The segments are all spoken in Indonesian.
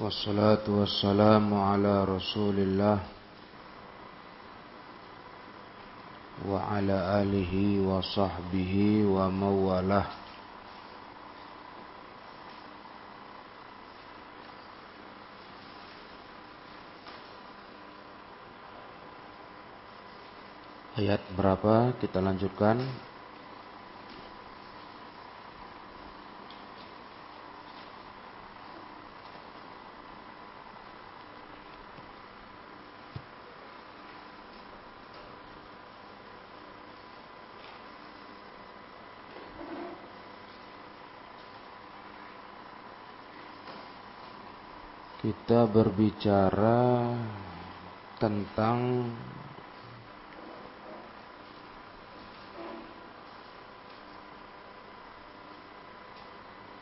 والصلاة والسلام على رسول الله وعلى آله وصحبه ومن والاه Ayat berapa kita lanjutkan kita berbicara tentang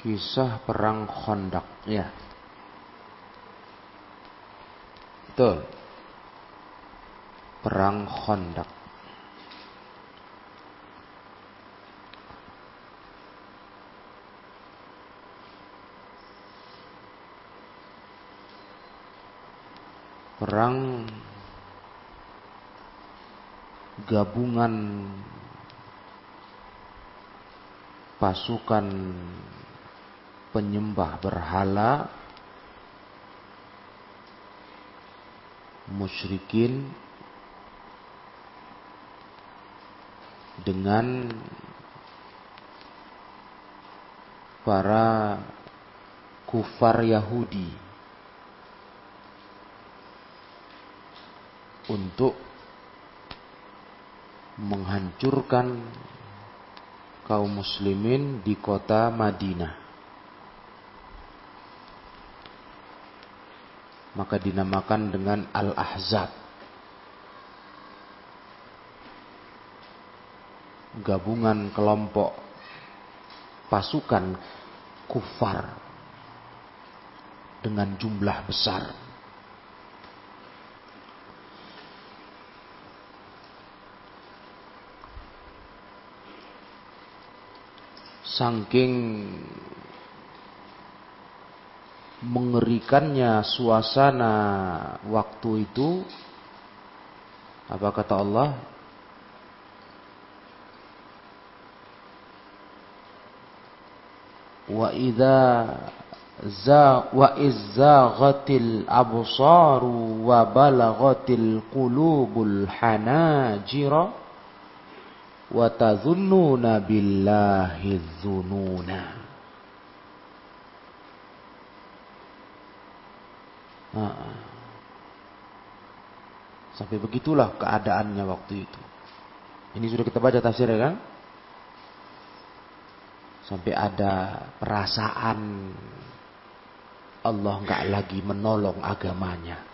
kisah perang Khandaq ya. Betul. Perang Khandaq. Perang gabungan pasukan penyembah berhala musyrikin dengan para kufar Yahudi untuk menghancurkan kaum muslimin di kota Madinah. maka dinamakan dengan Al-Ahzab. Gabungan kelompok pasukan kufar dengan jumlah besar. Saking mengerikannya suasana waktu itu apa kata Allah? Wa idza za wa izzaghatil absaru wa balaghatil qulubul hanajira wa tadhunnuna billahi dhununa Sampai begitulah keadaannya waktu itu. Ini sudah kita baca tafsir ya kan? Sampai ada perasaan Allah nggak lagi menolong agamanya.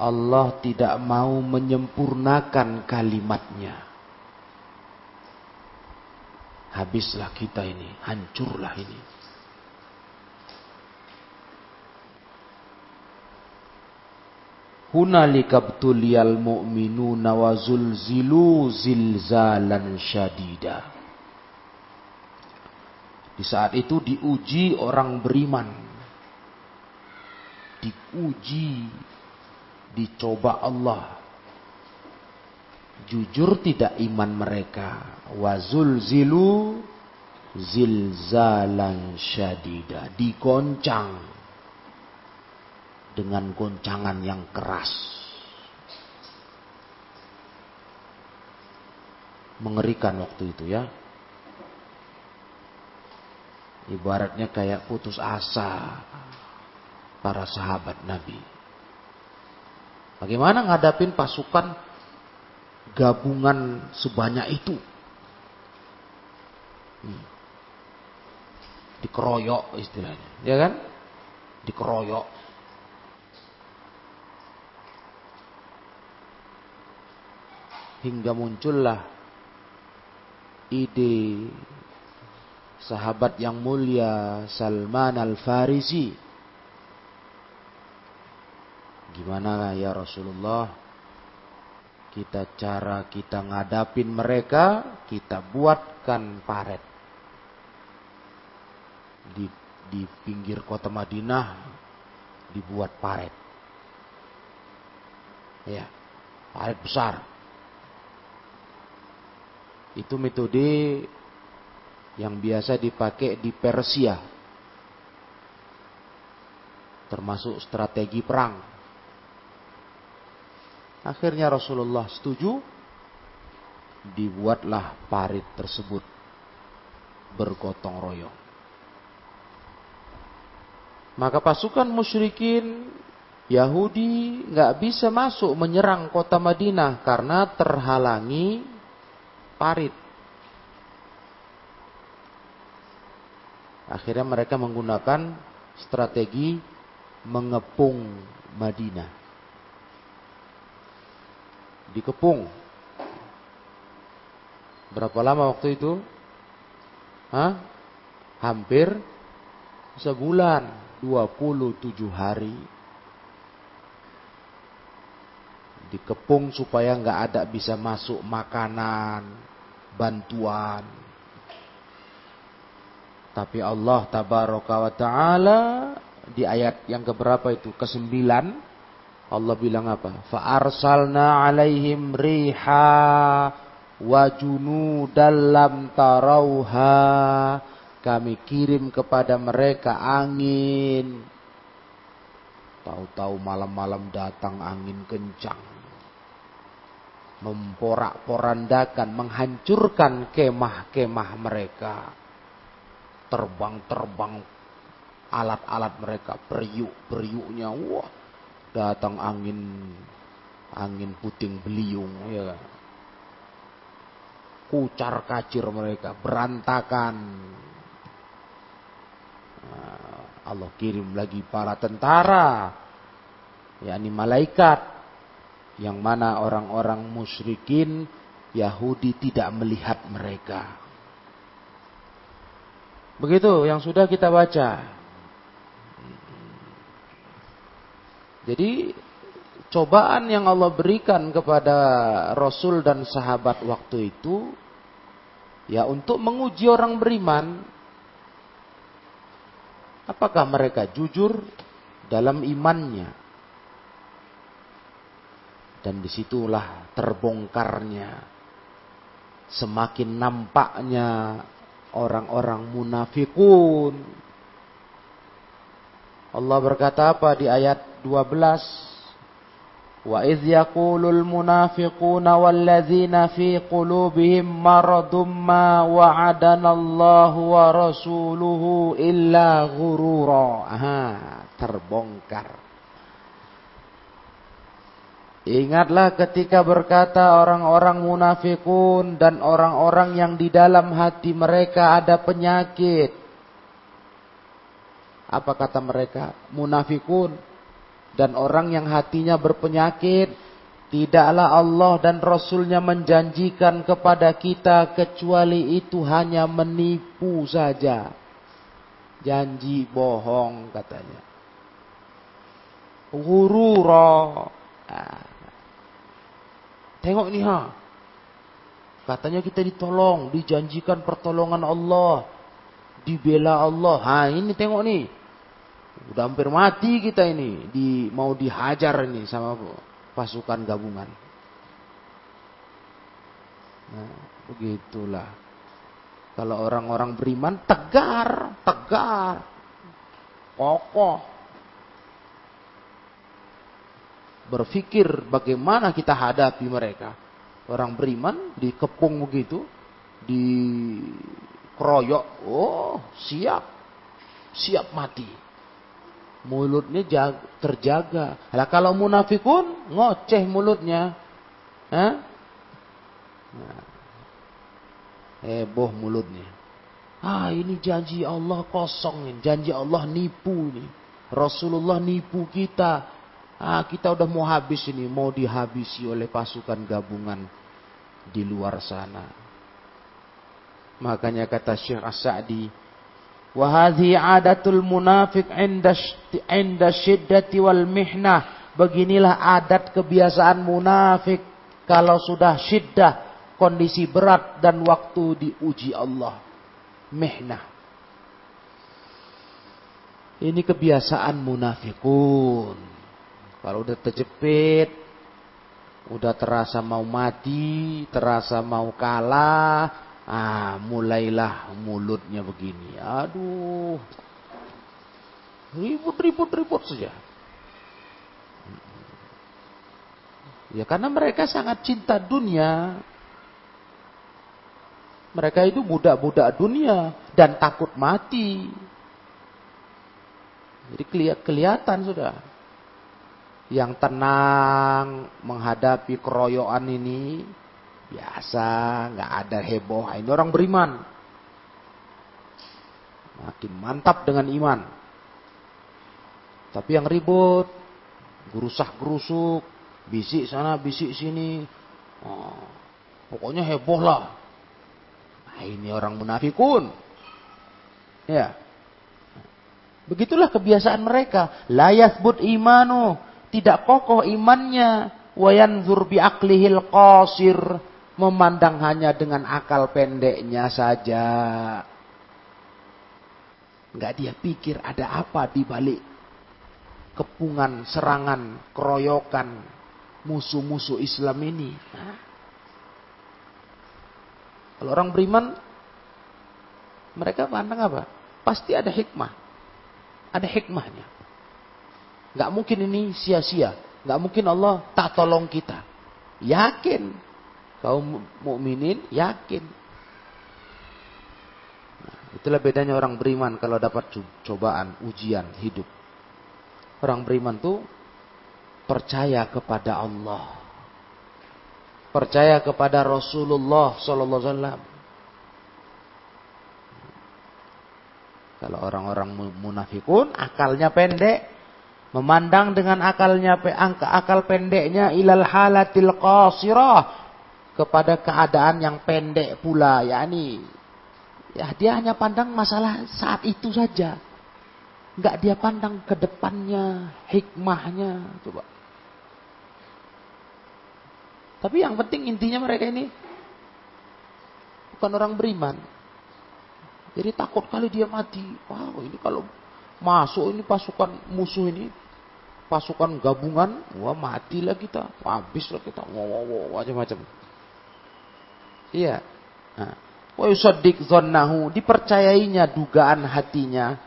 Allah tidak mau menyempurnakan kalimatnya. Habislah kita ini, hancurlah ini. Hunalika btuliyal mu'minuna wa zulzilu zilzalan syadida. Di saat itu diuji orang beriman. Diuji, dicoba Allah. Jujur tidak iman mereka. Wa zulzilu zilzalan syadida. Digoncang dengan goncangan yang keras. Mengerikan waktu itu ya. Ibaratnya kayak putus asa para sahabat Nabi. Bagaimana ngadapin pasukan gabungan sebanyak itu? Hmm. Dikeroyok istilahnya, ya kan? Dikeroyok hingga muncullah ide sahabat yang mulia Salman Al-Farisi. Gimana ya Rasulullah? Kita cara kita ngadapin mereka, kita buatkan paret. di pinggir kota Madinah dibuat paret. Ya, paret besar. Itu metode yang biasa dipakai di Persia. Termasuk strategi perang. Akhirnya Rasulullah setuju. Dibuatlah parit tersebut bergotong royong. Maka pasukan musyrikin Yahudi nggak bisa masuk menyerang kota Madinah karena terhalangi parit. Akhirnya mereka menggunakan strategi mengepung Madinah. Dikepung. Berapa lama waktu itu? Hah? Hampir sebulan, 27 hari. Dikepung supaya nggak ada bisa masuk makanan, bantuan. Tapi Allah tabaraka wa taala di ayat yang keberapa itu? Kesembilan. Allah bilang apa? Fa'arsalna alaihim riha wa junudan tarauha. Kami kirim kepada mereka angin. Tahu-tahu malam-malam datang angin kencang. Memporak-porandakan, menghancurkan kemah-kemah mereka. Terbang-terbang alat-alat mereka, periuk-periuknya, wah, datang angin angin puting beliung ya. Kucar kacir mereka berantakan. Nah, Allah kirim lagi para tentara yakni malaikat yang mana orang-orang musyrikin Yahudi tidak melihat mereka. Begitu yang sudah kita baca Jadi cobaan yang Allah berikan kepada Rasul dan sahabat waktu itu ya untuk menguji orang beriman apakah mereka jujur dalam imannya? Dan di situlah terbongkarnya semakin nampaknya orang-orang munafikun Allah berkata apa di ayat 12? Wa idh yaqulul munafiquna walladzina fi qulubihim maradum ma wa'adana Allah wa rasuluhu illa ghurura. Aha, terbongkar. Ingatlah ketika berkata orang-orang munafikun dan orang-orang yang di dalam hati mereka ada penyakit. Apa kata mereka? Munafikun dan orang yang hatinya berpenyakit. Tidaklah Allah dan Rasulnya menjanjikan kepada kita kecuali itu hanya menipu saja. Janji bohong katanya. Hurura. Nah. Tengok nih ha. Katanya kita ditolong, dijanjikan pertolongan Allah. Dibela Allah. Ha ini tengok nih. Udah hampir mati kita ini, di mau dihajar ini sama pasukan gabungan. Nah, begitulah. Kalau orang-orang beriman tegar, tegar, kokoh. Berpikir bagaimana kita hadapi mereka. Orang beriman dikepung begitu, dikeroyok, oh siap, siap mati mulutnya terjaga. Lah kalau munafikun ngoceh mulutnya. Hah? Nah. Heboh mulutnya. Ah ini janji Allah kosong nih. Janji Allah nipu nih. Rasulullah nipu kita. Ah kita udah mau habis ini. Mau dihabisi oleh pasukan gabungan di luar sana. Makanya kata Syekh As-Sa'di Wahadhi adatul munafik inda syiddati wal mihnah. Beginilah adat kebiasaan munafik kalau sudah syiddah, kondisi berat dan waktu diuji Allah. Mihnah. Ini kebiasaan munafikun. Kalau udah terjepit, udah terasa mau mati, terasa mau kalah, ah mulailah mulutnya begini. Aduh. Ribut-ribut-ribut saja. Ya karena mereka sangat cinta dunia. Mereka itu budak-budak dunia dan takut mati. Jadi kelihatan sudah. Yang tenang menghadapi keroyokan ini biasa, nggak ada heboh. Ini orang beriman. Makin mantap dengan iman. Tapi yang ribut, gerusak gerusuk, bisik sana, bisik sini. Oh, pokoknya heboh lah. Nah, ini orang munafikun. Ya. Begitulah kebiasaan mereka. Layas but imanu. Tidak kokoh imannya. Wayanzur biaklihil qasir. Memandang hanya dengan akal pendeknya saja. Enggak dia pikir ada apa di balik kepungan, serangan, keroyokan musuh-musuh Islam ini. Nah, kalau orang beriman, mereka pandang apa? Pasti ada hikmah. Ada hikmahnya. Gak mungkin ini sia-sia. Gak mungkin Allah tak tolong kita. Yakin. Kaum mukminin yakin. Nah, itulah bedanya orang beriman kalau dapat cobaan, ujian hidup. Orang beriman tuh percaya kepada Allah percaya kepada Rasulullah sallallahu alaihi. Kalau orang-orang munafikun akalnya pendek, memandang dengan akalnya akal pendeknya ilal halatil qasirah kepada keadaan yang pendek pula, yakni ya dia hanya pandang masalah saat itu saja. Enggak dia pandang ke depannya, hikmahnya. Coba. Tapi yang penting intinya mereka ini bukan orang beriman. Jadi takut kali dia mati. Wow, ini kalau masuk ini pasukan musuh ini, pasukan gabungan, wah matilah kita, habislah kita, wow, wow, wow macam-macam. Iya. Nah, wa yusaddiq zannahu, dipercayainya dugaan hatinya.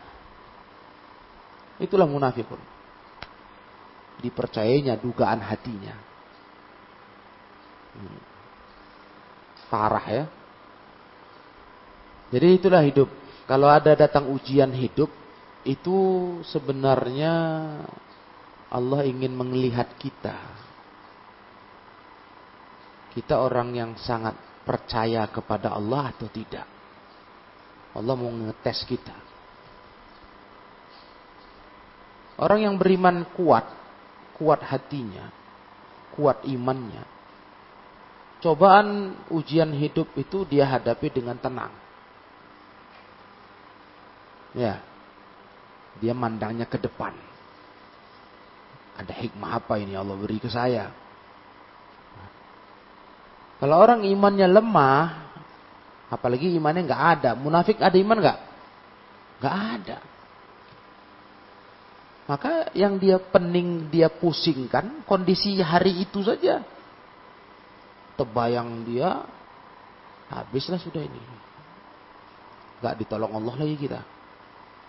Itulah munafikun. Dipercayainya dugaan hatinya. Parah ya. Jadi itulah hidup. Kalau ada datang ujian hidup, itu sebenarnya Allah ingin melihat kita. Kita orang yang sangat percaya kepada Allah atau tidak. Allah mau ngetes kita. Orang yang beriman kuat, kuat hatinya, kuat imannya, Cobaan ujian hidup itu dia hadapi dengan tenang. Ya. Dia mandangnya ke depan. Ada hikmah apa ini Allah beri ke saya? Kalau orang imannya lemah, apalagi imannya nggak ada, munafik ada iman nggak? Nggak ada. Maka yang dia pening, dia pusingkan kondisi hari itu saja terbayang dia, habislah sudah ini. Gak ditolong Allah lagi kita.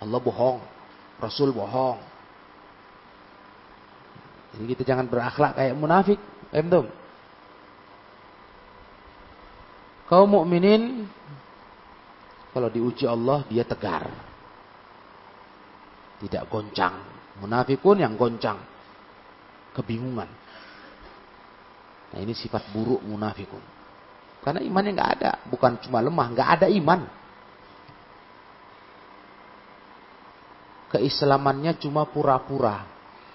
Allah bohong, Rasul bohong. Jadi kita jangan berakhlak kayak munafik, entum. Kaum mukminin kalau diuji Allah dia tegar. Tidak goncang. Munafikun yang goncang. Kebingungan. Nah ini sifat buruk munafikun. Karena imannya nggak ada, bukan cuma lemah, nggak ada iman. Keislamannya cuma pura-pura,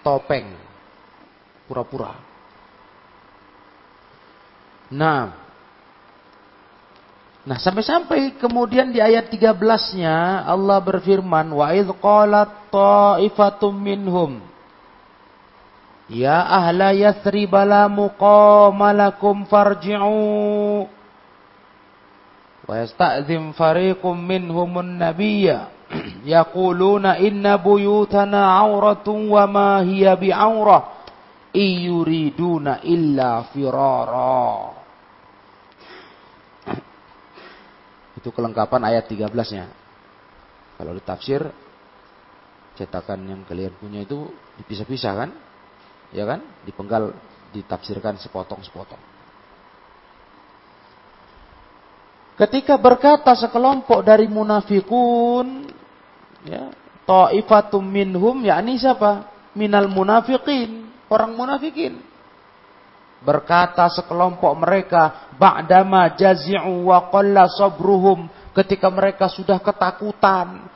topeng, pura-pura. Nah, nah sampai-sampai kemudian di ayat 13-nya Allah berfirman, wa idh qalat ta'ifatum minhum Ya ahla Yathrib la muqama lakum farji'u. Wa yasta'zim fariqum minhumun nabiyya. Yaquluna inna buyutana auratun wa ma hiya bi'aurah. Iyuriduna illa firara. Itu kelengkapan ayat 13-nya. Kalau ditafsir cetakan yang kalian punya itu dipisah-pisah kan? Ya kan? Dipenggal, ditafsirkan sepotong-sepotong. Ketika berkata sekelompok dari munafikun, ya, ta'ifatum minhum, yakni siapa? Minal munafikin, orang munafikin. Berkata sekelompok mereka, ba'dama jazi'u wa qalla sabruhum, ketika mereka sudah ketakutan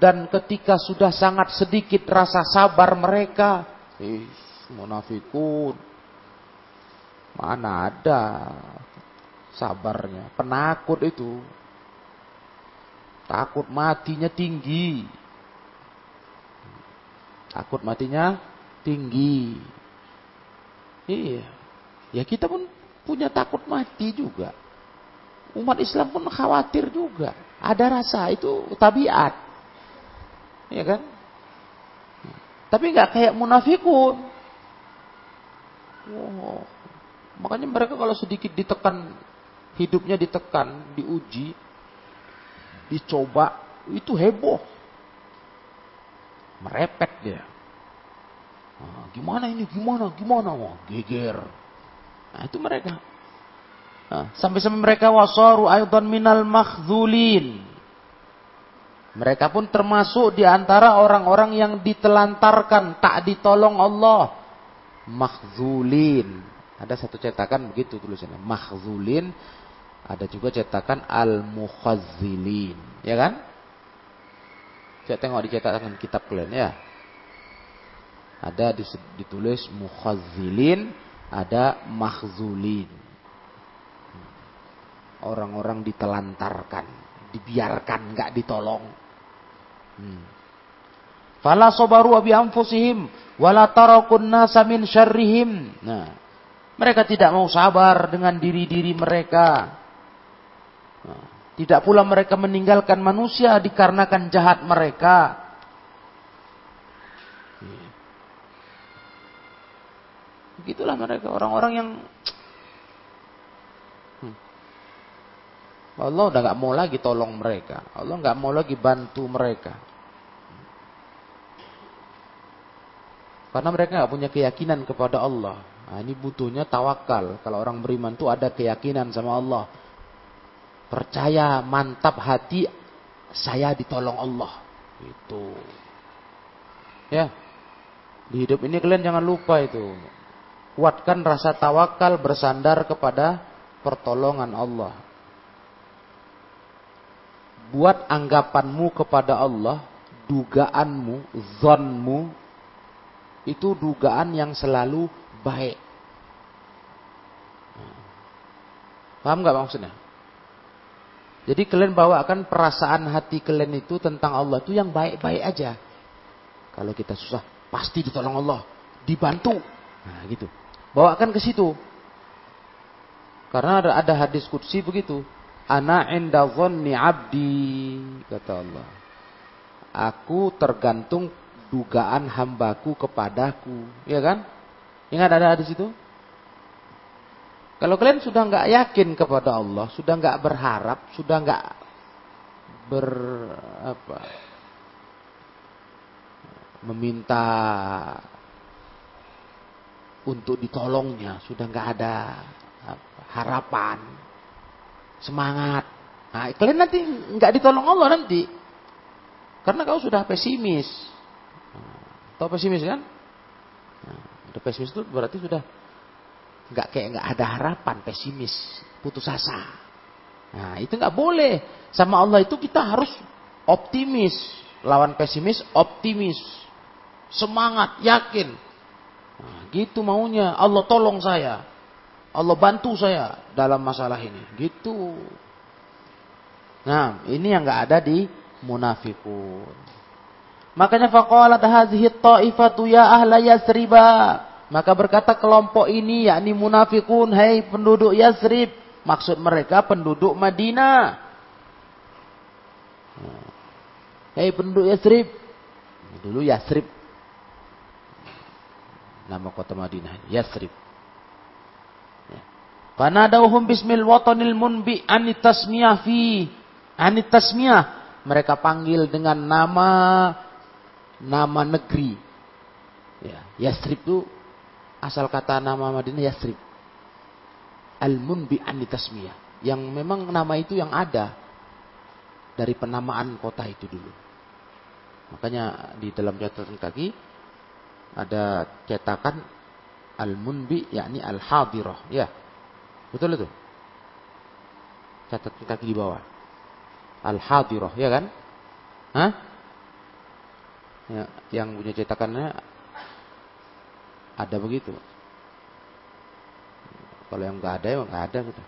dan ketika sudah sangat sedikit rasa sabar mereka, eh, munafikun. Mana ada sabarnya, penakut itu. Takut matinya tinggi. Takut matinya tinggi. Iya. Ya kita pun punya takut mati juga. Umat Islam pun khawatir juga. Ada rasa itu tabiat. Ya kan? Tapi nggak kayak munafikun. Wow. Makanya mereka kalau sedikit ditekan, hidupnya ditekan, diuji, dicoba, itu heboh. Merepet dia. Nah, gimana ini? Gimana? Gimana? Wah, geger. Nah, itu mereka. Nah, sampai-sampai mereka wasaru aydan minal makhzulin. Mereka pun termasuk di antara orang-orang yang ditelantarkan, tak ditolong Allah. Makhzulin. Ada satu cetakan begitu tulisannya. Makhzulin. Ada juga cetakan al-mukhazzilin. Ya kan? Saya tengok di cetakan kitab kalian ya. Ada ditulis mukhazilin, ada mahzulin. Orang-orang ditelantarkan, dibiarkan, nggak ditolong. Hmm. Fala sobaru abi anfusihim wala tarakun nasa min syarrihim. Nah, mereka tidak mau sabar dengan diri-diri mereka. Nah, tidak pula mereka meninggalkan manusia dikarenakan jahat mereka. Begitulah mereka orang-orang yang hmm. Allah udah nggak mau lagi tolong mereka. Allah nggak mau lagi bantu mereka. Karena mereka nggak punya keyakinan kepada Allah. Nah, ini butuhnya tawakal. Kalau orang beriman itu ada keyakinan sama Allah. Percaya mantap hati saya ditolong Allah. Itu. Ya. Di hidup ini kalian jangan lupa itu. Kuatkan rasa tawakal bersandar kepada pertolongan Allah. Buat anggapanmu kepada Allah, dugaanmu, zonmu, itu dugaan yang selalu baik. Paham nggak maksudnya? Jadi kalian bawakan perasaan hati kalian itu tentang Allah itu yang baik-baik aja. Kalau kita susah, pasti ditolong Allah, dibantu. Nah, gitu. Bawakan ke situ. Karena ada, ada hadis kudsi begitu. Ana inda dhanni abdi kata Allah. Aku tergantung dugaan hambaku kepadaku, ya kan? Ingat ada hadis itu? Kalau kalian sudah nggak yakin kepada Allah, sudah nggak berharap, sudah nggak ber apa meminta untuk ditolongnya. Sudah nggak ada harapan semangat. Nah kalian nanti nggak ditolong Allah nanti. Karena kau sudah pesimis. Nah, tahu pesimis kan? Nah, udah pesimis itu berarti sudah nggak kayak nggak ada harapan pesimis putus asa. Nah itu nggak boleh. Sama Allah itu kita harus optimis. Lawan pesimis optimis. Semangat yakin Nah, gitu maunya. Allah tolong saya. Allah bantu saya dalam masalah ini. Gitu. Nah, ini yang nggak ada di munafikun. Makanya faqalat hadhihi ta'ifatu ya ahla Yasriba. Maka berkata kelompok ini yakni munafikun, hai penduduk Yasrib. Maksud mereka penduduk Madinah. Hei penduduk Yasrib. Dulu Yasrib. Nama kota Madinah. Yasrib. Ya. Fanadauhum bismil watanil munbi anitasmiyah fi anitasmiyah. Mereka panggil dengan nama nama negeri. Ya, Yasrib itu asal kata nama Madinah Yasrib. Al-Munbi Anitasmiyah. Yang memang nama itu yang ada dari penamaan kota itu dulu. Makanya di dalam catatan kaki ada cetakan Al-Munbi yakni Al-Hadirah. Ya. Betul itu? Catatan kaki di bawah. Al-Hadirah, ya kan? Hah? Ya, yang punya cetakannya ada begitu. Kalau yang nggak ada ya nggak ada gitu.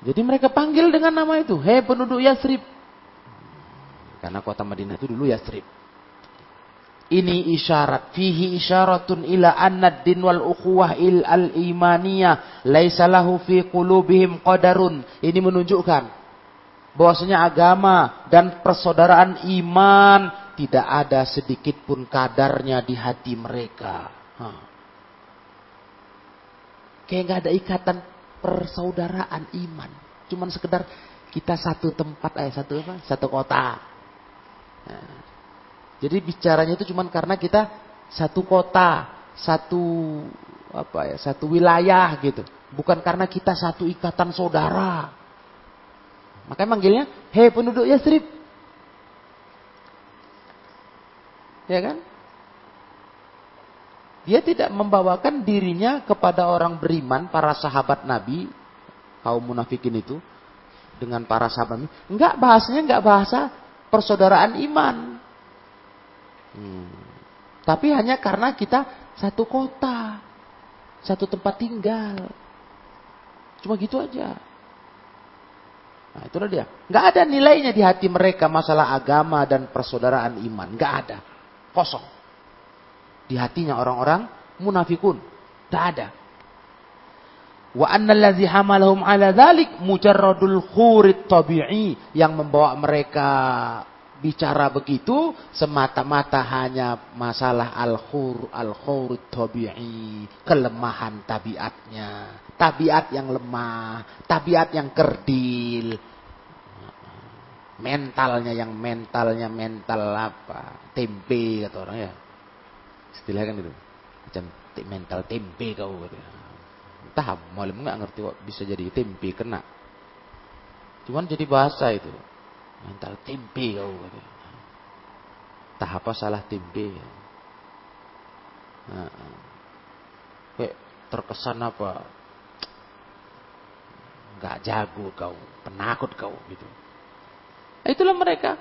Jadi mereka panggil dengan nama itu, hei penduduk Yasrib. Karena kota Madinah itu dulu Yasrib. Ini isyarat, fihi isyaratun ila annad din wal ukhuwah il al imaniyah laisa lahu fi qulubihim qadarun. Ini menunjukkan bahwasanya agama dan persaudaraan iman tidak ada sedikit pun kadarnya di hati mereka. Huh. Kayak nggak ada ikatan persaudaraan iman. Cuman sekedar kita satu tempat eh satu apa? Satu kota. Nah, jadi bicaranya itu cuman karena kita satu kota, satu apa ya, satu wilayah gitu. Bukan karena kita satu ikatan saudara. Makanya manggilnya, hei penduduk Yasrib. Ya kan? Dia tidak membawakan dirinya kepada orang beriman, para sahabat Nabi, kaum munafikin itu, dengan para sahabat. Enggak, bahasanya enggak bahasa persaudaraan iman. Hmm. Tapi hanya karena kita satu kota, satu tempat tinggal. Cuma gitu aja. Nah itulah dia. Enggak ada nilainya di hati mereka masalah agama dan persaudaraan iman. Enggak ada. Kosong di hatinya orang-orang munafikun. Tak ada. Wa annallazi hamalahum ala dzalik mujarradul khurit tabi'i yang membawa mereka bicara begitu semata-mata hanya masalah al-khur al-khur tabi'i, kelemahan tabiatnya, tabiat yang lemah, tabiat yang kerdil. Mentalnya yang mentalnya mental apa? Tempe kata orang ya istilah kan itu macam mental tempe kau gitu. entah malam nggak ngerti kok bisa jadi tempe kena cuman jadi bahasa itu mental tempe kau entah apa salah tempe nah, terkesan apa nggak jago kau penakut kau gitu itulah mereka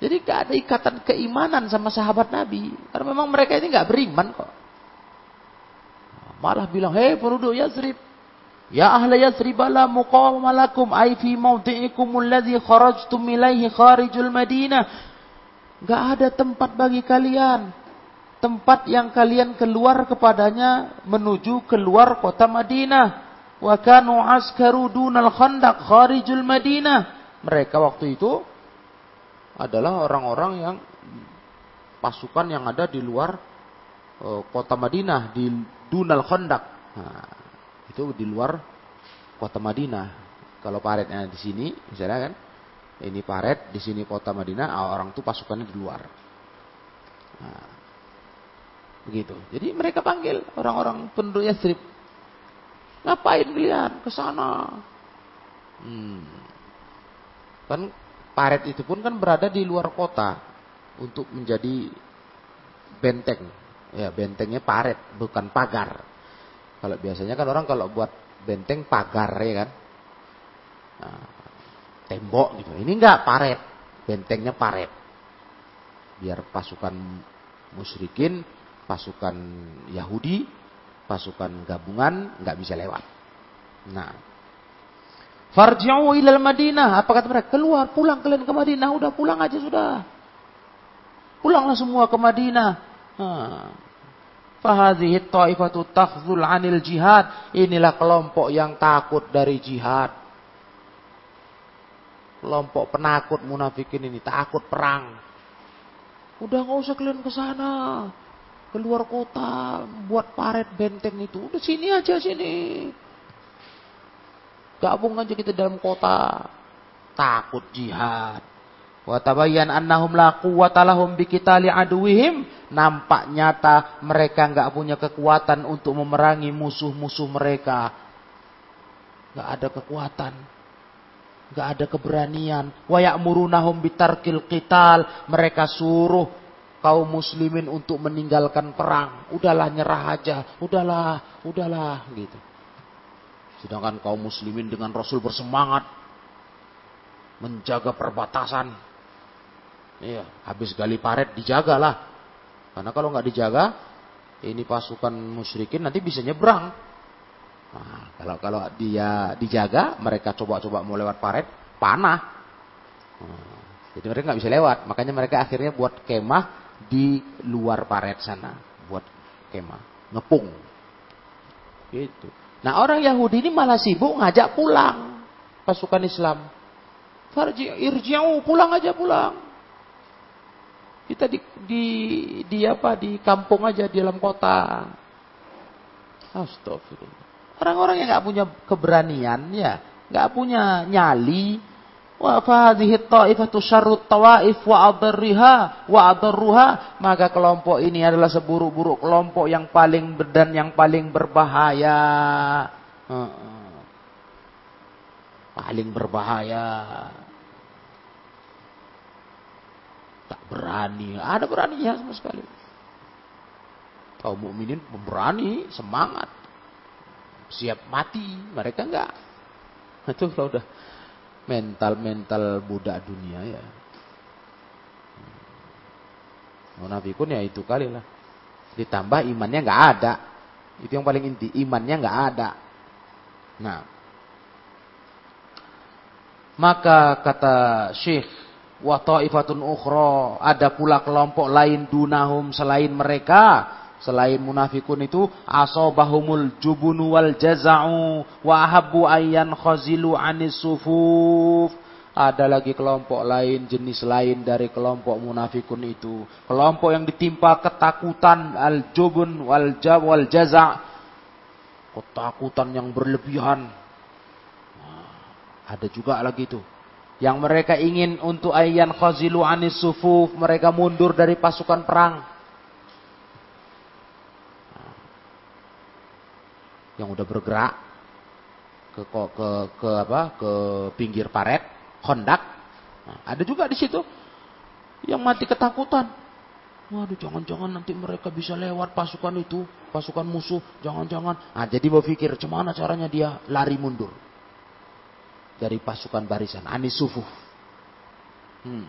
jadi gak ada ikatan keimanan sama sahabat Nabi. Karena memang mereka ini gak beriman kok. Malah bilang, hei penduduk Yazrib. Ya ahla Yazrib la muqawma ay fi mawdi'ikum alladhi kharajtum ilaihi kharijul Madinah. Gak ada tempat bagi kalian. Tempat yang kalian keluar kepadanya menuju keluar kota Madinah. Wa kanu askaru dunal khandaq kharijul Madinah. Mereka waktu itu adalah orang-orang yang pasukan yang ada di luar uh, kota Madinah di Dunal Khandaq. Nah, itu di luar kota Madinah. Kalau paretnya di sini, misalnya kan, ini paret, di sini kota Madinah, ah, orang itu pasukannya di luar. Nah, begitu. Jadi mereka panggil orang-orang penduduk Yastrib. Ngapain kalian ke sana? Hmm. Kan paret itu pun kan berada di luar kota untuk menjadi benteng. Ya, bentengnya paret, bukan pagar. Kalau biasanya kan orang kalau buat benteng pagar ya kan. Nah, tembok gitu. Ini enggak paret, bentengnya paret. Biar pasukan musyrikin, pasukan Yahudi, pasukan gabungan nggak bisa lewat. Nah, Farji'u ilal Madinah. Apa kata mereka? Keluar, pulang kalian ke Madinah. Udah pulang aja sudah. Pulanglah semua ke Madinah. Fahadhihi ta'ifatu takhzul anil jihad. Inilah kelompok yang takut dari jihad. Kelompok penakut munafikin ini takut perang. Udah nggak usah kalian ke sana. Keluar kota buat paret benteng itu. Udah sini aja sini. Gabung aja kita dalam kota. Takut jihad. Wa tabayyan annahum la quwwata lahum biqitali aduwihim. Nampak nyata mereka nggak punya kekuatan untuk memerangi musuh-musuh mereka. Nggak ada kekuatan nggak ada keberanian. Wa ya'murunahum bitarkil qital. Mereka suruh kaum muslimin untuk meninggalkan perang. Udahlah nyerah aja. Udahlah, udahlah gitu. Sedangkan kaum muslimin dengan Rasul bersemangat menjaga perbatasan. Iya, habis gali paret dijagalah. Karena kalau nggak dijaga, ini pasukan musyrikin nanti bisa nyebrang. Nah, kalau kalau dia dijaga, mereka coba-coba mau lewat paret, panah. Nah, jadi mereka nggak bisa lewat. Makanya mereka akhirnya buat kemah di luar paret sana, buat kemah, ngepung. Gitu. Nah orang Yahudi ini malah sibuk ngajak pulang pasukan Islam. Farji, irji'u, pulang aja pulang. Kita di, di, di apa di kampung aja di dalam kota. Astagfirullah. Orang-orang yang nggak punya keberanian, ya, nggak punya nyali. Wa fahadhihi ta'ifatu syarrut tawaif wa adarriha wa adarruha. Maka kelompok ini adalah seburuk-buruk kelompok yang paling dan yang paling berbahaya. Paling berbahaya. Tak berani. Ada beraninya sama sekali. Kaum mukminin berani, semangat siap mati, mereka enggak. Itu kalau udah mental-mental budak dunia ya. Munafikun ya itu kali lah. Ditambah imannya enggak ada. Itu yang paling inti, imannya enggak ada. Nah, maka kata Syekh wa ta'ifatun ukhra ada pula kelompok lain dunahum selain mereka Selain munafikun itu asobahumul jubunu wal jaza'u wa ahabbu ayyan khazilu anis sufuf. Ada lagi kelompok lain, jenis lain dari kelompok munafikun itu. Kelompok yang ditimpa ketakutan al-jubun wal jab wal jaza' ketakutan yang berlebihan. ada juga lagi itu. Yang mereka ingin untuk ayyan khazilu anis sufuf, mereka mundur dari pasukan perang. yang udah bergerak ke ke ke, apa? Ke pinggir paret hondak nah, ada juga di situ yang mati ketakutan. Waduh jangan-jangan nanti mereka bisa lewat pasukan itu pasukan musuh. Jangan-jangan. Nah jadi berpikir gimana caranya dia lari mundur dari pasukan barisan anis sufuh hmm.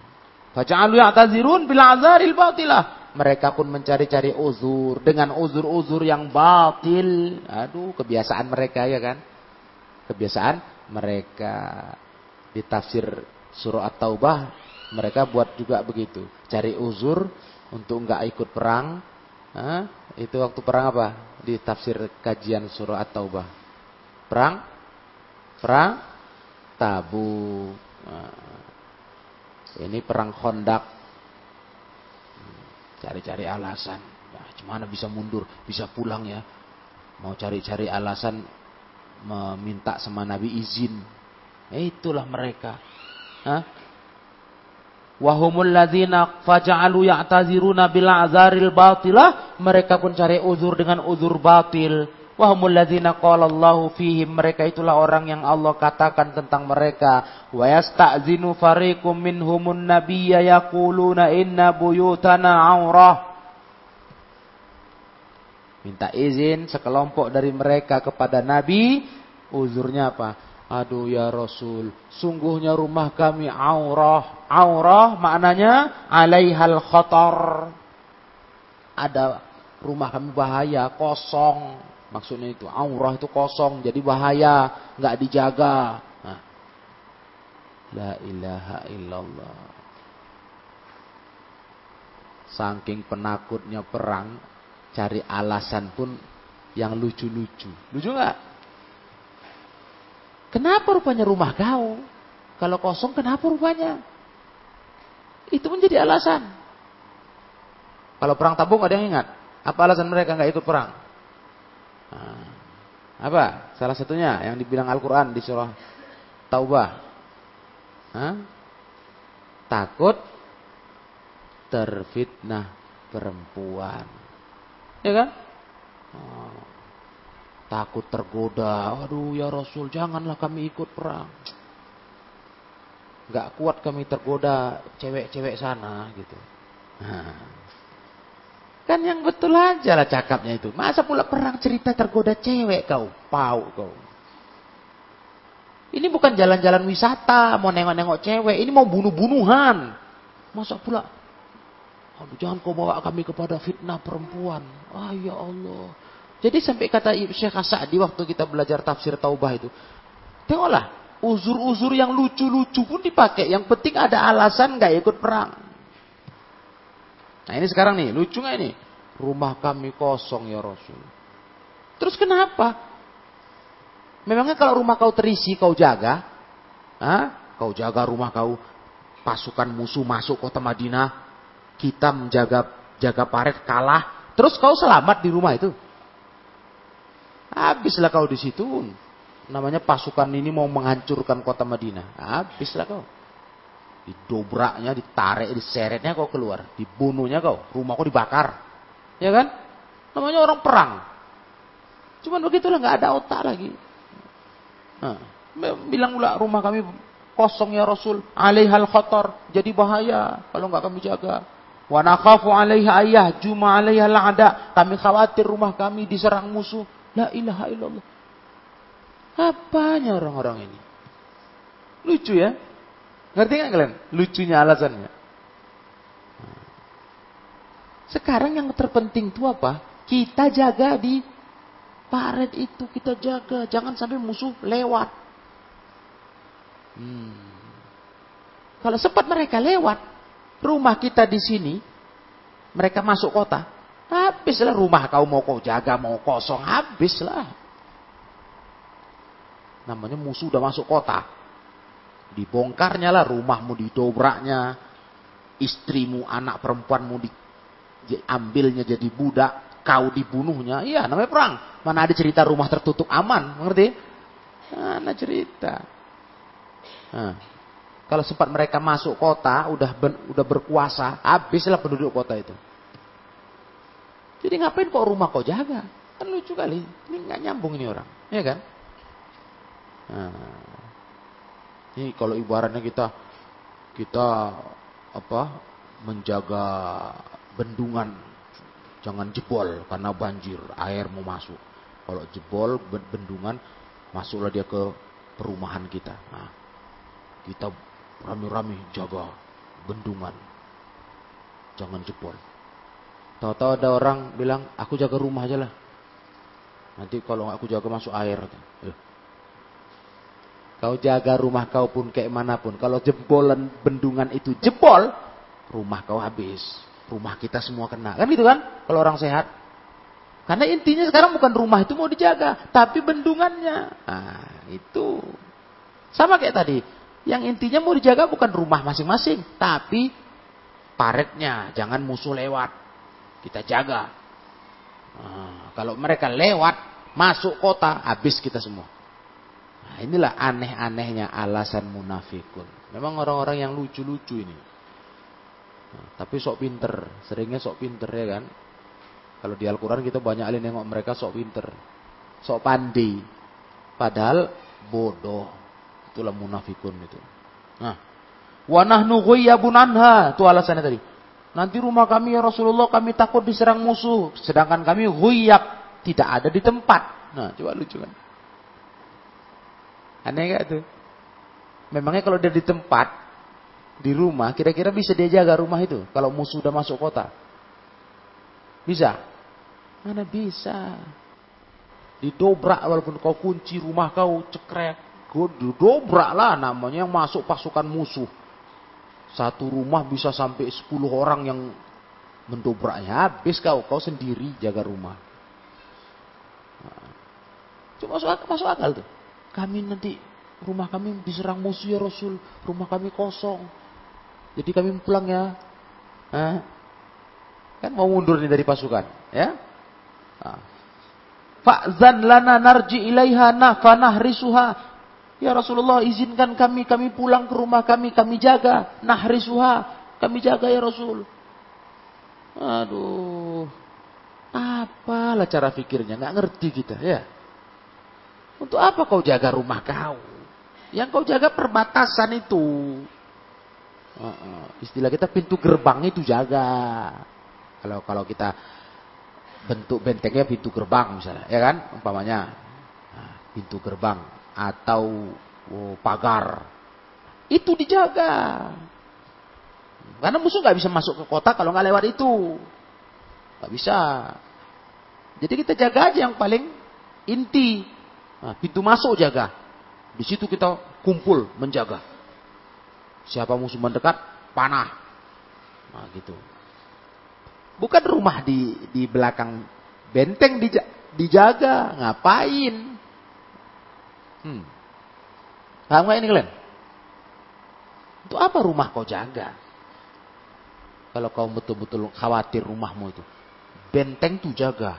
Faja'alu ya'tazirun bil azaril batilah mereka pun mencari-cari uzur dengan uzur-uzur yang batil. Aduh, kebiasaan mereka ya kan? Kebiasaan mereka di tafsir surah At-Taubah mereka buat juga begitu. Cari uzur untuk enggak ikut perang. Hah? Itu waktu perang apa? Di tafsir kajian surah At-Taubah. Perang? Perang? Tabu. Nah, ini perang kondak Cari-cari alasan. Nah, gimana bisa mundur, bisa pulang ya. Mau cari-cari alasan meminta sama Nabi izin. Eh, itulah mereka. Hah? Wahumul ladzina faja'alu ya'taziruna bil batilah. Mereka pun cari uzur dengan uzur batil. Wahumul ladzina qala Allahu fihim. Mereka itulah orang yang Allah katakan tentang mereka. Wa yasta'zinu fariqum minhumun nabiyya yaquluna inna buyutana aurah. Minta izin sekelompok dari mereka kepada Nabi. Uzurnya apa? Aduh ya Rasul, sungguhnya rumah kami aurah. Aurah maknanya alaihal khotor. Ada rumah kami bahaya, kosong. Maksudnya itu aurah itu kosong, jadi bahaya, nggak dijaga. Nah. La ilaha illallah. Saking penakutnya perang, cari alasan pun yang lucu-lucu. Lucu nggak? Kenapa rupanya rumah kau? Kalau kosong kenapa rupanya? Itu menjadi alasan. Kalau perang tabung ada yang ingat? Apa alasan mereka nggak ikut perang? Nah, apa? Salah satunya yang dibilang Al-Quran di surah Taubah. Hah? Takut terfitnah perempuan. Ya kan? Oh, takut tergoda. Aduh ya Rasul janganlah kami ikut perang. Gak kuat kami tergoda cewek-cewek sana gitu. Kan yang betul aja lah cakapnya itu. Masa pula perang cerita tergoda cewek kau. Pau kau. Ini bukan jalan-jalan wisata, mau nengok-nengok cewek. Ini mau bunuh-bunuhan. Masa pula, aduh jangan kau bawa kami kepada fitnah perempuan. Ah ya Allah. Jadi sampai kata Syekh Sa'di waktu kita belajar tafsir Taubah itu. Tengoklah, uzur-uzur yang lucu-lucu pun dipakai. Yang penting ada alasan nggak ikut perang. Nah ini sekarang nih, lucu nggak ini? Rumah kami kosong ya Rasul. Terus kenapa? Memangnya kalau rumah kau terisi, kau jaga, ha? kau jaga rumah kau, pasukan musuh masuk kota Madinah, kita menjaga jaga paret kalah, terus kau selamat di rumah itu. Habislah kau di situ. Namanya pasukan ini mau menghancurkan kota Madinah. Habislah kau. Didobraknya, ditarik, diseretnya kau keluar. Dibunuhnya kau. Rumah kau dibakar. Ya kan? Namanya orang perang. Cuman begitulah nggak ada otak lagi. Nah, bilang pula rumah kami kosong ya Rasul, alaihal khatar, jadi bahaya kalau nggak kami jaga. Wa nakhafu alaiha ayah, juma alaiha la'ada. Kami khawatir rumah kami diserang musuh. La ilaha illallah. Apanya orang-orang ini? Lucu ya? Ngerti nggak kalian? Lucunya alasannya. Sekarang yang terpenting itu apa? Kita jaga di Paret itu kita jaga, jangan sampai musuh lewat. Hmm. Kalau sempat mereka lewat, rumah kita di sini, mereka masuk kota, habislah rumah kau mau kau jaga, mau kosong, habislah. Namanya musuh udah masuk kota. Dibongkarnya lah rumahmu didobraknya, istrimu, anak perempuanmu diambilnya jadi budak, kau dibunuhnya, iya namanya perang. Mana ada cerita rumah tertutup aman, mengerti? Mana cerita? Nah, kalau sempat mereka masuk kota, udah ben, udah berkuasa, habislah penduduk kota itu. Jadi ngapain kok rumah kau jaga? Kan lucu kali, ini nggak nyambung ini orang, ya kan? Nah, ini kalau ibaratnya kita kita apa menjaga bendungan Jangan jebol karena banjir, air mau masuk. Kalau jebol bendungan, masuklah dia ke perumahan kita. Nah, kita rame-rame jaga bendungan. Jangan jebol. Tahu-tahu ada orang bilang, aku jaga rumah aja lah. Nanti kalau aku jaga masuk air. Eh. Kau jaga rumah kau pun kayak mana pun. Kalau jebolan bendungan itu jebol, rumah kau habis rumah kita semua kena. Kan gitu kan? Kalau orang sehat. Karena intinya sekarang bukan rumah itu mau dijaga, tapi bendungannya. Nah, itu. Sama kayak tadi. Yang intinya mau dijaga bukan rumah masing-masing, tapi paretnya, jangan musuh lewat. Kita jaga. Nah, kalau mereka lewat, masuk kota, habis kita semua. Nah, inilah aneh-anehnya alasan munafikun. Memang orang-orang yang lucu-lucu ini. Nah, tapi sok pinter, seringnya sok pinter ya kan. Kalau di Al-Quran kita banyak kali nengok mereka sok pinter, sok pandai. Padahal bodoh. Itulah munafikun itu. Nah, wanah ghayyabun anha, itu alasannya tadi. Nanti rumah kami ya Rasulullah kami takut diserang musuh, sedangkan kami ghayyab, tidak ada di tempat. Nah, coba lucu kan. Aneh gak tuh? Memangnya kalau dia di tempat, di rumah, kira-kira bisa dia jaga rumah itu kalau musuh sudah masuk kota? Bisa? Mana bisa? Didobrak walaupun kau kunci rumah kau cekrek, didobrak lah namanya yang masuk pasukan musuh. Satu rumah bisa sampai 10 orang yang mendobraknya. Habis kau, kau sendiri jaga rumah. Nah, cuma masuk akal, masuk akal tuh. Kami nanti rumah kami diserang musuh ya Rasul, rumah kami kosong. Jadi kami pulang ya. Kan mau mundur nih dari pasukan, ya. Fa'zan lana narji ilaiha risuha. Ya Rasulullah izinkan kami, kami pulang ke rumah kami, kami jaga. Nahrisuha, kami jaga ya Rasul. Aduh, apalah cara pikirnya, nggak ngerti kita ya. Untuk apa kau jaga rumah kau? Yang kau jaga perbatasan itu. Istilah kita pintu gerbang itu jaga. Kalau kalau kita bentuk bentengnya pintu gerbang misalnya, ya kan? Umpamanya nah, pintu gerbang atau oh, pagar itu dijaga. Karena musuh nggak bisa masuk ke kota kalau nggak lewat itu, nggak bisa. Jadi kita jaga aja yang paling inti. Nah, pintu masuk jaga. Di situ kita kumpul menjaga. Siapa musuh mendekat, panah. Nah, gitu. Bukan rumah di di belakang benteng dijaga, ngapain? Hmm. Paham gak ini kalian? Untuk apa rumah kau jaga? Kalau kau betul-betul khawatir rumahmu itu. Benteng tuh jaga.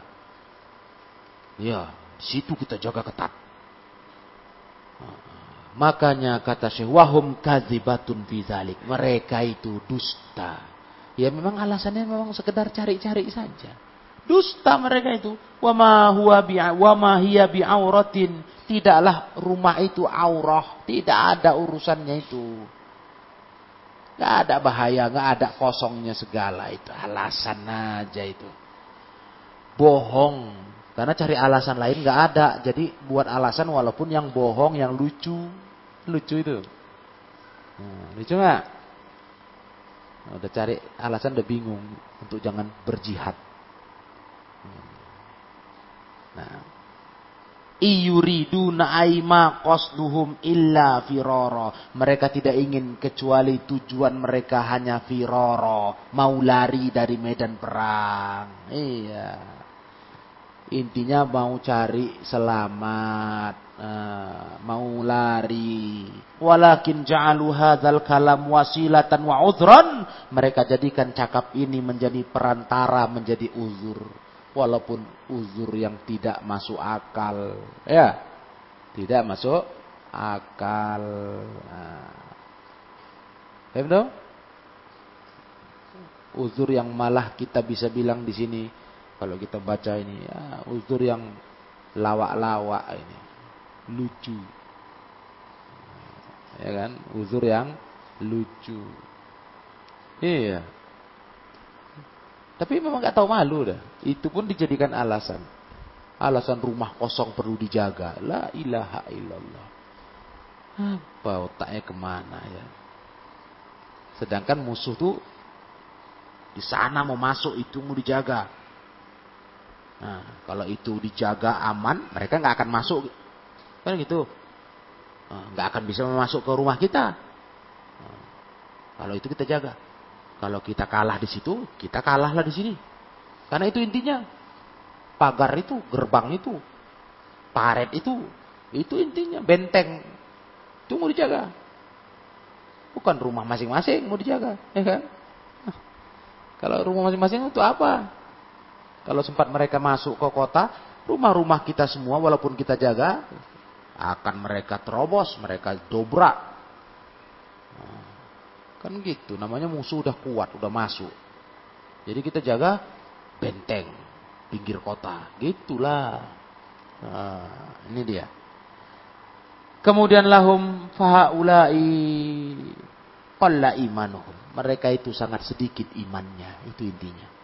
Ya, di situ kita jaga ketat. Makanya kata Syekh, wahum kadzibatun fi Mereka itu dusta Ya memang alasannya memang sekedar cari-cari saja. Dusta mereka itu. Wa ma huwa bi hiya bi auratin. Tidaklah rumah itu aurah, tidak ada urusannya itu. Gak ada bahaya, gak ada kosongnya segala itu. Alasan aja itu. Bohong. Karena cari alasan lain gak ada. Jadi buat alasan walaupun yang bohong, yang lucu. Lucu itu. Nah, lucu gak? Nah, udah cari alasan udah bingung untuk jangan berjihad. Nah, iyuridu na'aima qasduhum illa firoro. Mereka tidak ingin kecuali tujuan mereka hanya firoro, mau lari dari medan perang. Iya. Intinya mau cari selamat, uh, mau lari. Walakin ja'alu hadzal kalam wasilatan wa udhran. Mereka jadikan cakap ini menjadi perantara, menjadi uzur. Walaupun uzur yang tidak masuk akal. Ya. Tidak masuk akal. Nah. Uzur yang malah kita bisa bilang di sini kalau kita baca ini ya uzur yang lawak-lawak ini. Lucu. Ya kan? Uzur yang lucu. Iya. Tapi memang gak tahu malu dah. Itu pun dijadikan alasan. Alasan rumah kosong perlu dijaga. La ilaha illallah. Apa otaknya ke mana ya? Sedangkan musuh tuh di sana mau masuk itu mau dijaga. Nah, kalau itu dijaga aman, mereka nggak akan masuk. Kan gitu. Nah, nggak akan bisa masuk ke rumah kita. Nah, kalau itu kita jaga. Kalau kita kalah di situ, kita kalahlah di sini. Karena itu intinya. Pagar itu, gerbang itu, paret itu, itu intinya benteng. Itu mau dijaga. Bukan rumah masing-masing mau dijaga, ya kan? Nah, kalau rumah masing-masing itu apa? Kalau sempat mereka masuk ke kota, rumah-rumah kita semua walaupun kita jaga akan mereka terobos, mereka dobrak. Nah, kan gitu, namanya musuh udah kuat, udah masuk. Jadi kita jaga benteng pinggir kota, gitulah. Nah, ini dia. Kemudian lahum fahaulai qalla imanuhum. Mereka itu sangat sedikit imannya, itu intinya.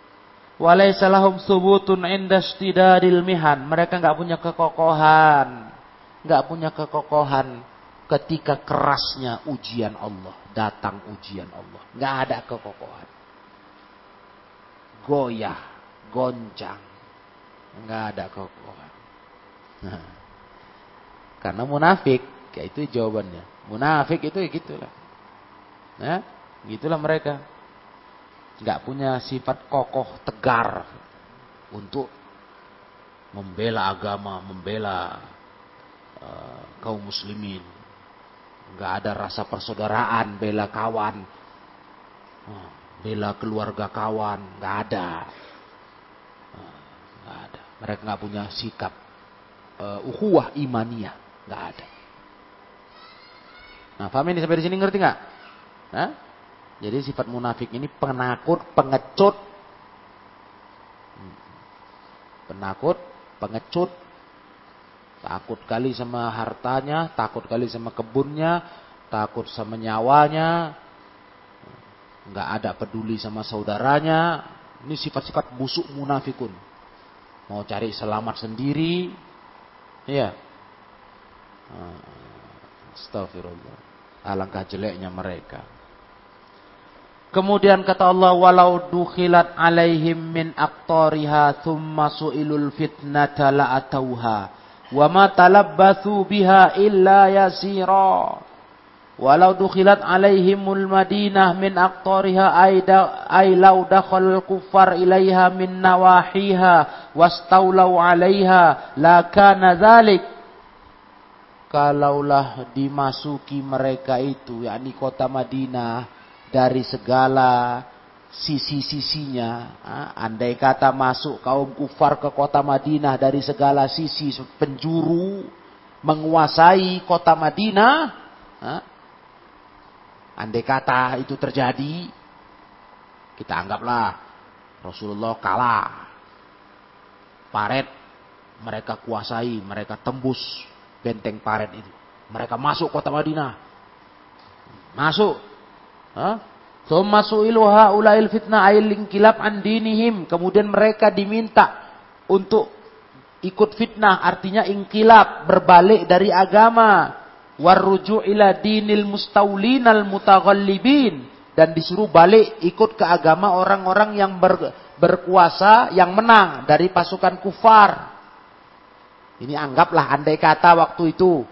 Walaysa lahum subutun inda istidadil mihan. Mereka nggak punya kekokohan. nggak punya kekokohan ketika kerasnya ujian Allah. Datang ujian Allah. nggak ada kekokohan. Goyah, goncang. nggak ada kekokohan. Nah. Karena munafik, ya itu jawabannya. Munafik itu ya gitulah. Nah, gitulah mereka nggak punya sifat kokoh tegar untuk membela agama, membela uh, kaum muslimin. nggak ada rasa persaudaraan, bela kawan, ah, bela keluarga kawan, nggak ada, ah, nggak ada. Mereka nggak punya sikap uh, ukhuwah imaniyah, nggak ada. Nah, paham ini sampai di sini ngerti nggak? Nah, jadi sifat munafik ini penakut, pengecut, penakut, pengecut, Takut kali sama hartanya, takut kali sama kebunnya, takut sama nyawanya, nggak ada peduli sama saudaranya. Ini sifat-sifat busuk munafikun. Mau cari selamat sendiri, ya. Astagfirullah. Alangkah jeleknya mereka. Kemudian kata Allah, walau dukhilat alaihim min aktoriha thumma su'ilul fitnata la'atauha wa ma talabbathu biha illa yasira. Walau dukhilat alaihimul madinah min aqtariha ay law dakhala kuffar ilaiha min nawahiha wastaulau alaiha la kana dhalik. Kalaulah dimasuki mereka itu yakni kota Madinah dari segala sisi-sisinya. Andai kata masuk kaum kufar ke kota Madinah dari segala sisi penjuru menguasai kota Madinah. Andai kata itu terjadi, kita anggaplah Rasulullah kalah. Paret mereka kuasai, mereka tembus benteng paret itu. Mereka masuk kota Madinah. Masuk. Thumma su'ilu haula'il fitnah ayil kilab an dinihim. Kemudian mereka diminta untuk ikut fitnah. Artinya ingkilab, berbalik dari agama. Warruju ila dinil mustaulinal mutaghallibin. Dan disuruh balik ikut ke agama orang-orang yang ber, berkuasa, yang menang dari pasukan kufar. Ini anggaplah andai kata waktu itu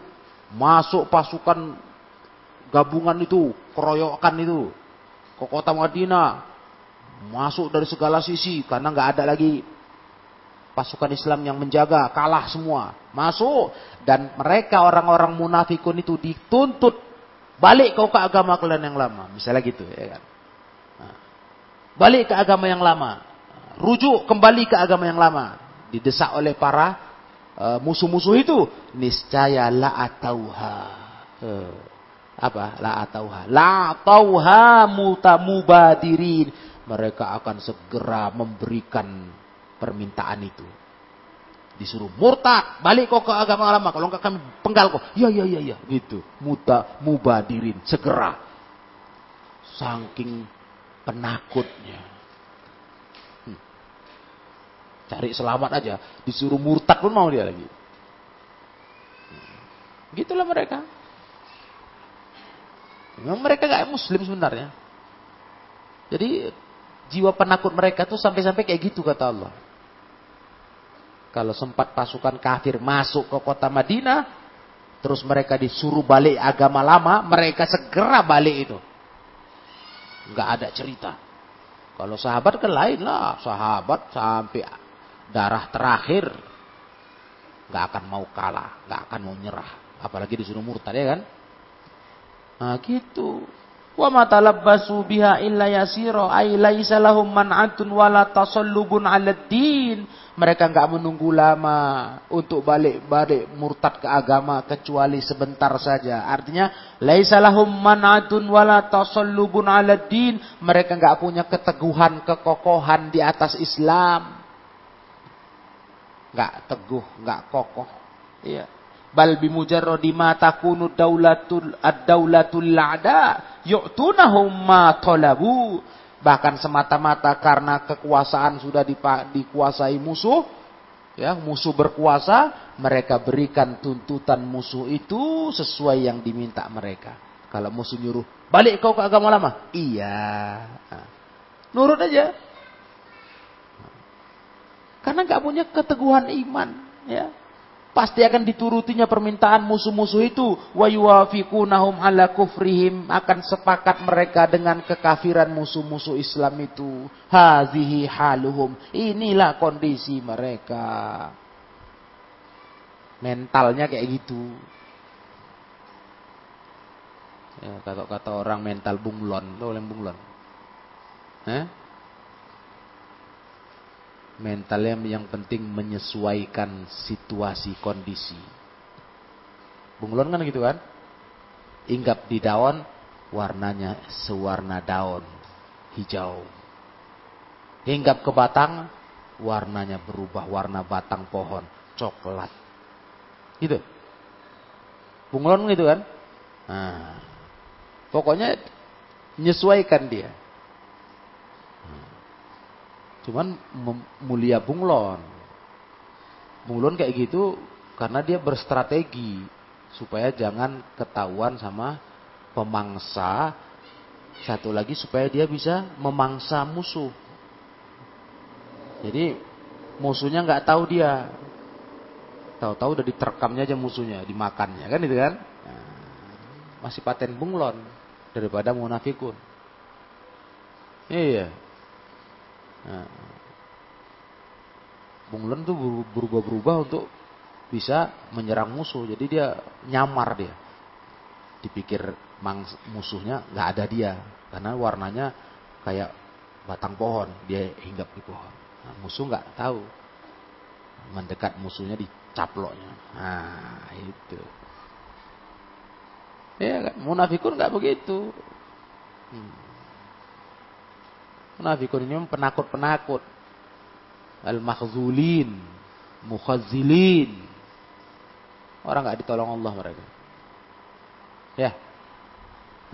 masuk pasukan gabungan itu, keroyokan itu, ke kota Madinah. Masuk dari segala sisi karena nggak ada lagi pasukan Islam yang menjaga, kalah semua. Masuk dan mereka orang-orang munafikun itu dituntut balik kau ke agama kalian yang lama, misalnya gitu ya kan. Nah, balik ke agama yang lama. Rujuk kembali ke agama yang lama. Didesak oleh para uh, musuh-musuh itu, niscaya la atauha. Uh apa? La atauha. La tauha mutamubadirin mereka akan segera memberikan permintaan itu. Disuruh murtad. Balik kok ke agama lama. Kalau enggak kami penggal kok ya ya ya ya. Gitu. Muta mubadirin. Segera. Saking penakutnya. Hmm. cari selamat aja. Disuruh murtad pun mau dia lagi. Hmm. gitulah mereka Memang mereka gak muslim sebenarnya. Jadi jiwa penakut mereka tuh sampai-sampai kayak gitu kata Allah. Kalau sempat pasukan kafir masuk ke kota Madinah, terus mereka disuruh balik agama lama, mereka segera balik itu. Gak ada cerita. Kalau sahabat kan lain lah, sahabat sampai darah terakhir gak akan mau kalah, gak akan mau nyerah, apalagi disuruh murtad ya kan? Nah gitu. Wa ma talabbasu biha illa yasira ay laisa lahum man'atun wala tasallubun. Mereka enggak menunggu lama untuk balik-balik murtad ke agama kecuali sebentar saja. Artinya laisa lahum man'atun wala tasallubun din. Mereka enggak punya keteguhan, kekokohan di atas Islam. Enggak teguh, enggak kokoh. Iya bal bimujarradi ma takunu daulatul ad-daulatul la'da yu'tunahum ma talabu. Bahkan semata-mata karena kekuasaan sudah dikuasai musuh ya musuh berkuasa mereka berikan tuntutan musuh itu sesuai yang diminta mereka. Kalau musuh nyuruh balik kau ke agama lama? Iya. Nurut aja. Karena nggak punya keteguhan iman ya pasti akan diturutinya permintaan musuh-musuh itu. Wa yuwafiqunahum ala kufrihim akan sepakat mereka dengan kekafiran musuh-musuh Islam itu. Hazihi haluhum. Inilah kondisi mereka. Mentalnya kayak gitu. Ya, kata-kata orang mental bunglon, tahu yang bunglon? Eh? Mentalnya yang penting menyesuaikan situasi kondisi. Bunglon kan gitu kan? Inggap di daun, warnanya sewarna daun hijau. Hinggap ke batang, warnanya berubah warna batang pohon coklat. Gitu. Bunglon gitu kan? Nah, pokoknya menyesuaikan dia. Cuman mulia bunglon. Bunglon kayak gitu karena dia berstrategi supaya jangan ketahuan sama pemangsa. Satu lagi supaya dia bisa memangsa musuh. Jadi musuhnya nggak tahu dia. Tahu-tahu udah diterkamnya aja musuhnya, dimakannya kan itu kan? Nah, masih paten bunglon daripada munafikun. Iya. Nah, tuh berubah-berubah untuk bisa menyerang musuh. Jadi dia nyamar dia. Dipikir musuhnya nggak ada dia karena warnanya kayak batang pohon. Dia hinggap di pohon. Nah, musuh nggak tahu. Mendekat musuhnya dicaploknya. Nah, itu. Ya kan, munafikun nggak begitu. Hmm. Munafikun ini penakut-penakut al-makhzulin, mukhazilin. Orang nggak ditolong Allah mereka. Ya.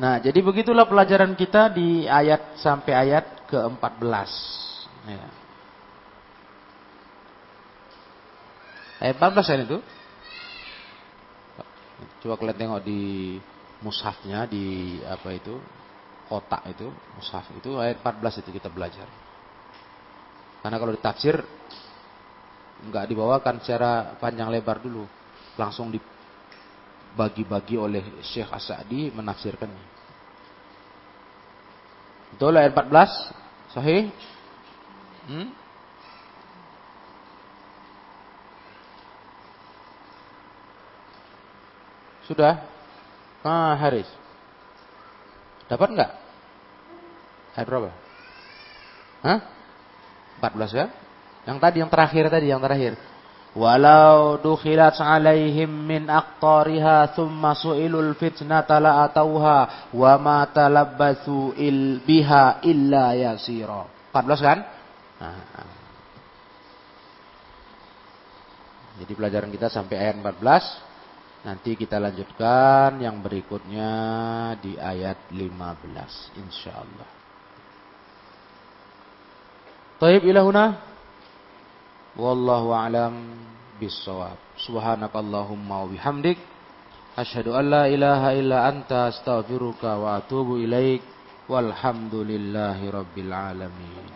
Nah, jadi begitulah pelajaran kita di ayat sampai ayat ke-14. Ya. Ayat 14 kan itu? Coba kalian tengok di mushafnya di apa itu? Kotak itu, mushaf itu ayat 14 itu kita belajar. Karena kalau ditafsir nggak dibawakan secara panjang lebar dulu, langsung dibagi-bagi oleh Syekh As-Sa'di menafsirkannya. Betul ayat 14? Sahih? Hmm? Sudah? Ah, Haris. Dapat nggak? Ayat berapa? Hah? 14 ya. Yang tadi yang terakhir tadi yang terakhir. Walau dukhilat alaihim min aqtariha thumma su'ilul fitnata la atauha wa ma talabbathu il biha illa yasira. 14 kan? Nah. Jadi pelajaran kita sampai ayat 14. Nanti kita lanjutkan yang berikutnya di ayat 15 insyaallah. Taib ilahuna. Wallahu alam bisawab. Subhanakallahumma wa bihamdik. Asyhadu an la ilaha illa anta astaghfiruka wa atubu ilaik. Walhamdulillahi rabbil alamin.